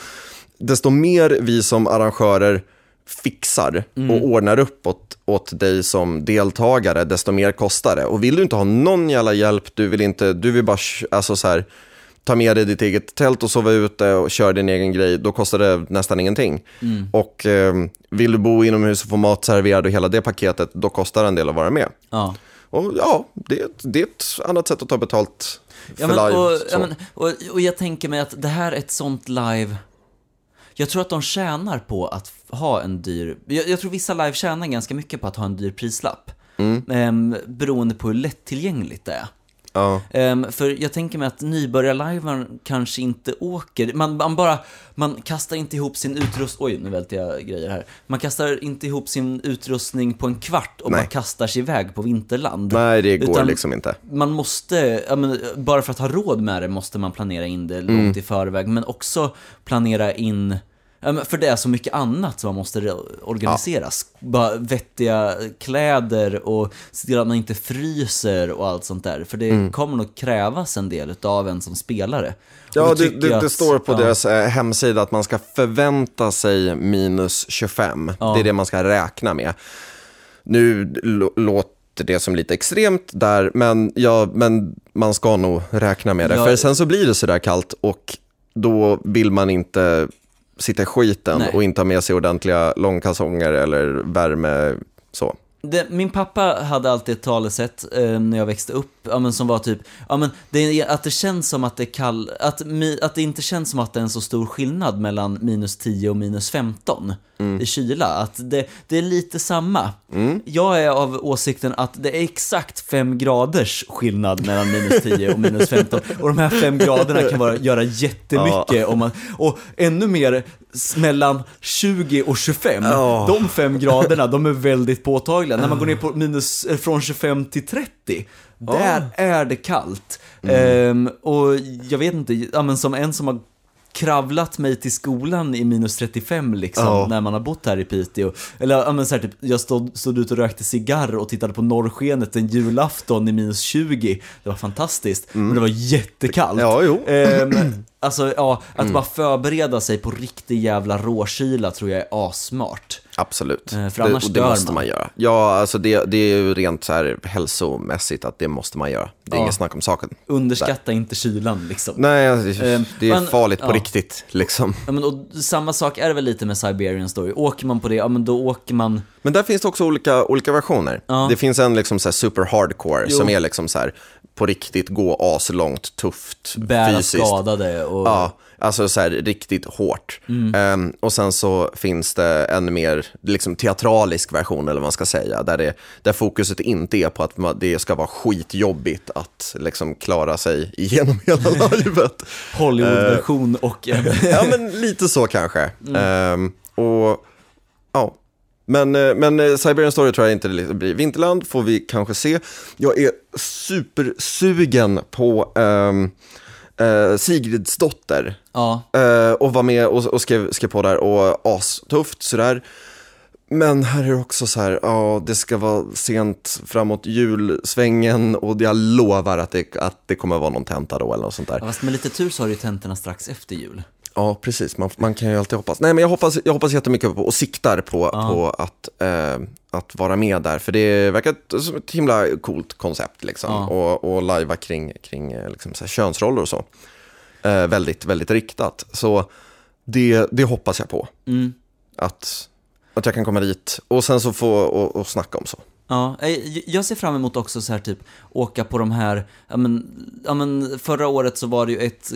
desto mer vi som arrangörer fixar och ordnar upp åt, åt dig som deltagare, desto mer kostar det. Och vill du inte ha någon jävla hjälp, du vill inte, du vill bara, alltså så här, ta med dig ditt eget tält och sova ute och köra din egen grej, då kostar det nästan ingenting. Och eh, vill du bo inomhus och få mat serverad och hela det paketet, då kostar det en del att vara med. Ja. Och ja, det, är ett- det är ett annat sätt att ta betalt för Ja, men, live. och, ja, men, och, och jag tänker mig att det här är ett sånt live jag tror att de tjänar på att ha en dyr, jag, jag tror vissa live tjänar ganska mycket på att ha en dyr prislapp. Mm. Ehm, beroende på hur lättillgängligt det är. Ja. Ehm, för jag tänker mig att nybörjarlajvaren kanske inte åker, man, man bara, man kastar inte ihop sin utrustning, oj nu välter jag grejer här. Man kastar inte ihop sin utrustning på en kvart och Nej. bara kastar sig iväg på vinterland. Nej, det går Utan liksom inte. Man måste, ja, men, bara för att ha råd med det måste man planera in det Mm. långt i förväg, men också planera in för det är så mycket annat som man måste re- organiseras. Bara vettiga kläder och se till att man inte fryser och allt sånt där. För det kommer nog krävas en del av en som spelare. Mm. Ja, det, det, jag det att- står på ja, deras eh, hemsida att man ska förvänta sig minus 25. Ja. Det är det man ska räkna med. Nu låter det som lite extremt där, men, ja, men man ska nog räkna med det. Ja. För sen så blir det sådär kallt och då vill man inte sitta i skiten Nej. och inte ha med sig ordentliga långkalsonger eller värme så. Det, min pappa hade alltid ett talesätt eh, när jag växte upp, ja, men som var typ, ja, men det, att det känns som att det kall, att, att det inte känns som att det är en så stor skillnad mellan minus 10 och minus 15 i kyla. Att det, det är lite samma. Jag är av åsikten att det är exakt 5 graders skillnad mellan minus 10 och minus 15. Och de här 5 graderna kan vara, göra jättemycket. Om man, och ännu mer mellan 20 och 25. Ja. De 5 graderna, de är väldigt påtagliga. När man går ner på minus, eh, från 25 till 30, där är det kallt. Ehm, och jag vet inte, ja, men som en som har kravlat mig till skolan i minus 35 liksom, Ja. när man har bott här i Piteå. Eller ja, men så här, typ, jag stod, stod ute och rökte cigarr och tittade på norrskenet en julafton i minus 20. Det var fantastiskt, men det var jättekallt. Ja, jo. Ehm, alltså, ja, att bara förbereda sig på riktig jävla råkyla tror jag är assmart. Absolut. Eh, för annars det, och det dör måste man. man göra. Ja, alltså det, det är ju rent så här hälsomässigt att det måste man göra. Det är Ja. inget snack om saken. Underskatta inte kylan liksom. Nej, alltså, det, det är men- farligt på ja. riktigt liksom. Ja, men, och samma sak är det väl lite med Siberian Story. Åker man på det, ja men då åker man... Men där finns det också olika, olika versioner. Ja. Det finns en liksom så super hardcore Jo. som är liksom så här på riktigt gå aslångt, tufft, Bära fysiskt. skadade och... Ja, alltså så här riktigt hårt. Mm. Ehm, och sen så finns det en mer liksom, teatralisk version, eller vad man ska säga, där, det, där fokuset inte är på att man, det ska vara skitjobbigt att liksom, klara sig igenom hela livet. Hollywood-version och en... ja, men lite så kanske. Mm. Ehm, och ja. Men, eh, men eh, Siberian Story tror jag inte det blir. Vinterland får vi kanske se. Jag är supersugen på um, uh, Sigridsdotter. ja. Eh, och var med och, och skrev, skrev på där och astufft sådär. Men här är det också så här, ja det ska vara sent framåt julsvängen och jag lovar att det, att det kommer vara någon tenta då eller något sånt där. Ja, Fast med lite tur så har du ju tentorna strax efter jul. Ja, precis. Man, man kan ju alltid hoppas. Nej, men jag hoppas, jag hoppas jättemycket på och siktar på, på att, eh, att vara med där. För det verkar som ett himla coolt koncept liksom. Ja. Och, och lajva kring, kring eh, liksom, så här, könsroller och så. Eh, väldigt, väldigt riktat. Så det, det hoppas jag på. Mm. Att, att jag kan komma dit och sen så få och, och snacka om så. Ja, eh, jag ser fram emot också så här typ åka på de här, ja men, ja men förra året så var det ju ett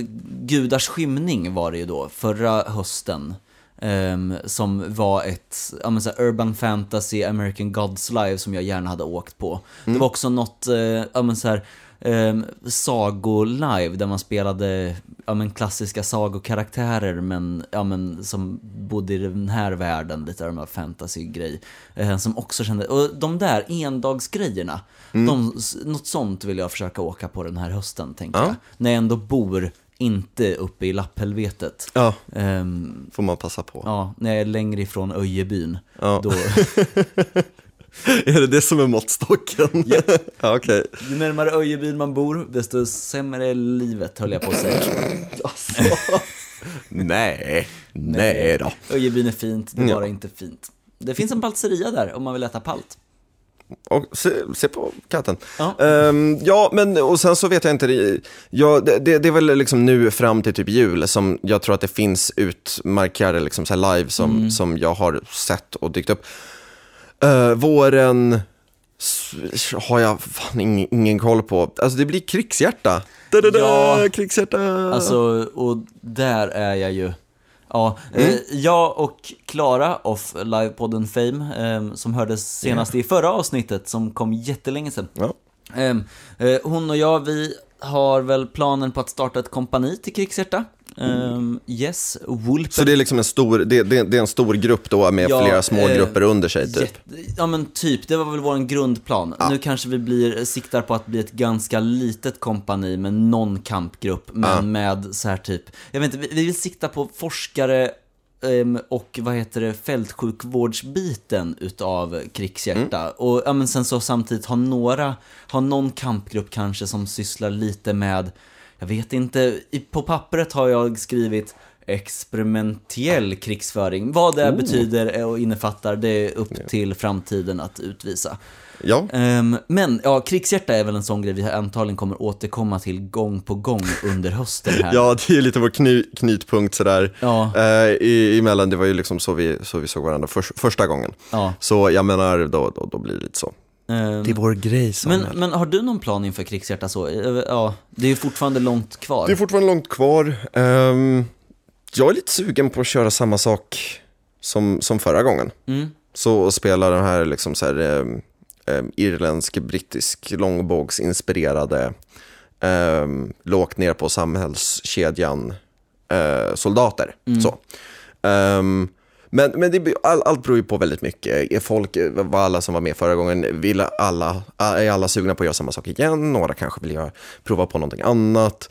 Gudars skymning var det ju då, förra hösten. ehm, som var ett, ja men så urban fantasy, American Gods Live som jag gärna hade åkt på. Det var också något, eh, ja men så här, um, sago-live där man spelade ja, men klassiska sagokaraktärer men, ja, men som bodde i den här världen, lite av de här fantasy-grej. Eh, som också kände, och de där endagsgrejerna, de, s- något sånt vill jag försöka åka på den här hösten tänker Ja. jag. När jag ändå bor inte uppe i lapphelvetet. Ja, Ehm, får man passa på. ja, när jag är längre ifrån Öjebyn. Ja. Då, Är det det som är måttstocken? ja, okej. ju närmare Öjebyn man bor, desto sämre är livet höll jag på att säga. Nej, nej då. Öjebyn är fint, det är Ja. bara inte fint. Det finns en paltseria där om man vill äta palt. Och se, se på katten. Ja. Ehm, ja, men och sen så vet jag inte, det- ja, det, det, det är väl liksom nu fram till typ jul som jag tror att det finns utmarkerade liksom så live som, Mm. som jag har sett och dykt upp. Uh, våren har jag fan ingen, ingen koll på. Alltså det blir krigshjärta. Da-da-da, Ja. krigshjärta. Alltså, och där är jag ju. Ja, eh, jag och Klara of livepodden Fame, eh, som hördes senast i förra avsnittet som kom jättelänge sedan. Ja. Ehm, eh, hon och jag, vi har väl planen på att starta ett kompani till Krigshjärta. Ehm, yes, Wolper. Så det är liksom en stor, det, det, det är en stor grupp då med Ja, flera små eh, grupper under sig typ. Ja men typ, det var väl vår grundplan. Nu kanske vi blir, siktar på att bli ett ganska litet kompani med någon kampgrupp, men Ja. med så här typ, jag vet inte, vi, vi vill sikta på forskare ehm, och vad heter det, fältsjukvårdsbiten utav krigshjärta. Mm. Och ja, men sen så samtidigt ha några, ha någon kampgrupp kanske som sysslar lite med, jag vet inte, på pappret har jag skrivit experimentell krigsföring. Vad det betyder och innefattar, det är upp till framtiden att utvisa. Ja, Ehm, men ja, krigshjärta är väl en sån grej vi antagligen kommer återkomma till gång på gång under hösten här. ja det är lite vår kny, knytpunkt sådär. Ja. Eh, i, emellan, det var ju liksom så vi, så vi såg varandra förs- första gången. Ja. Så jag menar, då, då, då blir det lite så. Ehm, Det är vår grej, men, Samuel. men har du någon plan inför krigshjärta så? Eh, Ja, det är ju fortfarande långt kvar. Det är fortfarande långt kvar. Ehm, jag är lite sugen på att köra samma sak som, som förra gången. Mm. Så spela den här liksom så här, ehm, irländsk, brittisk, långbågsinspirerade, lågt ner på samhällskedjan eh, soldater. Så. Ehm, men men det, all, allt beror ju på väldigt mycket. Är folk, var alla som var med förra gången, vill alla, är alla sugna på att göra samma sak igen? Några kanske vill göra, prova på någonting annat.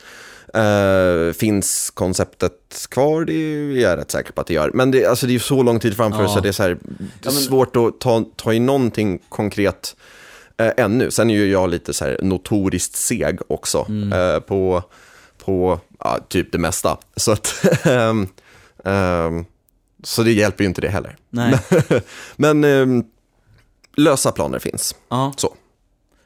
Eh, finns konceptet kvar? Det är jag rätt säker på att det gör. Men det, alltså det är ju så lång tid framför Ja. så det är, så här, det är Ja, men- svårt att ta, ta i någonting konkret eh, ännu. Sen är ju jag lite så här notoriskt seg också Mm. eh, på, på typ det mesta. Så att, ehm, ehm, så det hjälper ju inte det heller. Nej. Men ehm, lösa planer finns. Ja. Så.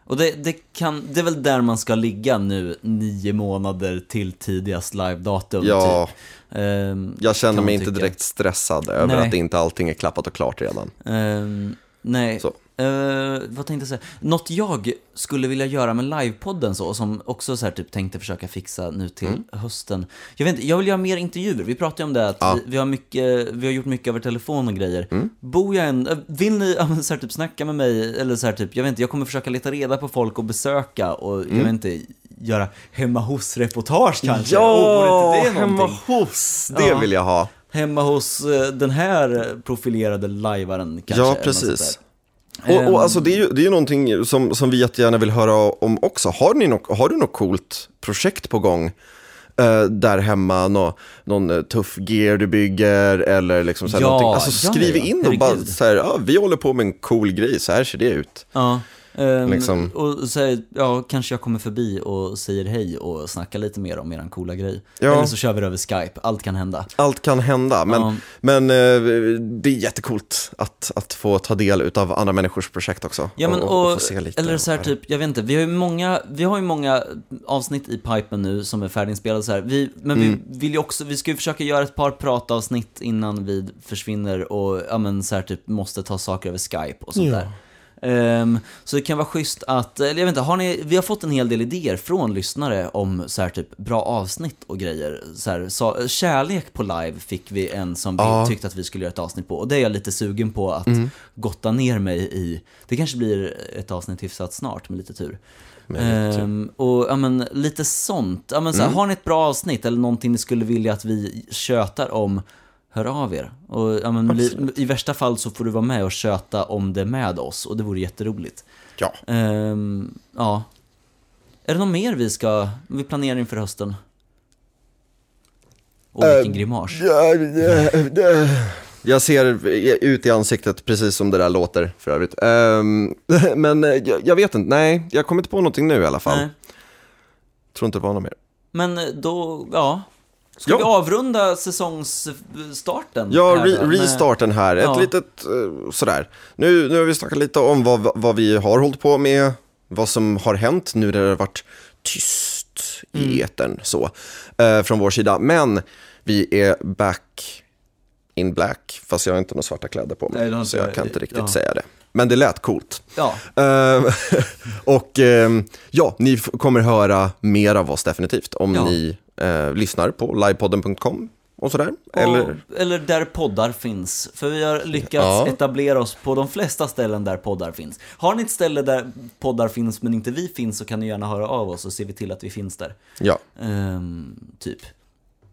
Och det, det, kan, det är väl där man ska ligga nu, nio månader till tidigast live-datum. Ja, Typ. Ehm, jag känner mig inte direkt stressad över Nej. att inte allting är klappat och klart redan. Ehm, nej, Så. Eh, vad tänkte jag säga? Något jag skulle vilja göra med livepodden så, som också så här, typ tänkte försöka fixa nu till hösten. Jag vet inte, jag vill göra mer intervjuer. Vi pratade ju om det, att Ja. vi, vi, har mycket, vi har gjort mycket över telefon och grejer. Bor jag en, eh, vill ni ja, så här, typ snacka med mig, eller så här, typ, jag vet inte, jag kommer försöka leta reda på folk och besöka och jag vet inte, göra hemma hos-reportage kanske. Vore inte det hemma hos, det Ja. vill jag ha. Hemma hos eh, den här profilerade lajvaren kanske. Ja, precis. Där. Och, Ehm. och alltså det är ju, det är ju någonting som, som vi jättegärna vill höra om också. Har, ni något, har du något coolt projekt på gång eh, där hemma? Nå, någon eh, tuff gear du bygger eller liksom så här Ja, någonting. Alltså ja, skriv ja, in och bara så här, ja, vi håller på med en cool grej, så här ser det ut. Ja. Ehm, Liksom. Och så, ja, kanske jag kommer förbi och säger hej och snackar lite mer om eran coola grej. Ja. Eller så kör vi det över Skype, allt kan hända. Allt kan hända, men, Ja. men eh, det är jättekult att, att få ta del av andra människors projekt också. Ja men och, och, få se lite eller så här typ, jag vet inte, vi har ju många, vi har ju många avsnitt i pipen nu som är färdiginspelade så här. Vi, men Mm. vi vill ju också, vi ska ju försöka göra ett par pratavsnitt innan vi försvinner och, ja men så här typ, måste ta saker över Skype och sånt Ja. där. Ehm, så det kan vara schysst att, eller jag vet inte, har ni, vi har fått en hel del idéer från lyssnare om så här typ bra avsnitt och grejer. Så här, så, kärlek på live fick vi en som vi Ja. tyckte att vi skulle göra ett avsnitt på. Och det är jag lite sugen på att Mm. gotta ner mig i. Det kanske blir ett avsnitt hyfsat snart med lite tur. Ehm, och ja, men, lite sånt. Ja, men, så här, Har ni ett bra avsnitt eller någonting ni skulle vilja att vi tjötar om, hör av er. Och, ja, men, li, I värsta fall så får du vara med och köta om det med oss och det vore jätteroligt. Ja. Ehm, ja. Är det något mer vi ska, vi planerar inför hösten? Och vilken Eh, grimas. Ja, det- det- Jag ser ut i ansiktet precis som det där låter för övrigt. Ehm, men eh, jag, jag vet inte, nej, jag kommer inte på någonting nu i alla fall. Nej. Tror inte det var något mer. Men då, ja. Ska Ja. vi avrunda säsongsstarten? Ja, här re, restarten här. Ett Ja. litet eh, sådär. Nu, nu har vi snackat lite om vad, vad vi har hållit på med, vad som har hänt nu när det har varit tyst i Mm. etern så, eh, från vår sida. Men vi är back in black, fast jag har inte några svarta kläder på mig, Nej, så jag kan inte riktigt ja. säga det. Men det lät coolt. Ja, Eh, och eh, ja, ni kommer höra mer av oss definitivt om Ja. ni eh, lyssnar på livepodden.com och sådär. eller... Eller eller där poddar finns. För vi har lyckats Ja. etablera oss på de flesta ställen där poddar finns. Har ni ett ställe där poddar finns men inte vi finns så kan ni gärna höra av oss och ser vi till att vi finns där. ja, Ehm, typ,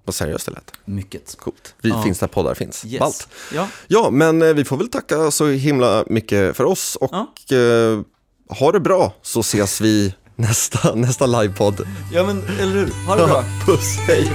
vad seriöst det lät. mycket. Coolt. Vi Ja. finns där poddar finns. Yes. Ballt. Ja, Ja, men eh, vi får väl tacka så himla mycket för oss och eh, ha det bra så ses vi nästa, nästa livepodd. ja men eller hur? Ha det bra. Puss, hej!